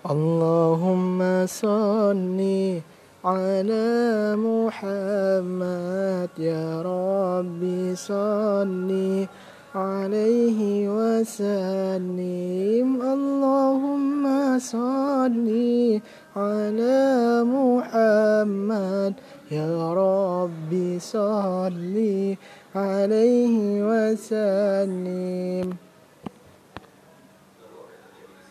اللهم صل على محمد يا ربي صل عليه وسلم. اللهم صل على محمد يا ربي صل عليه وسلم.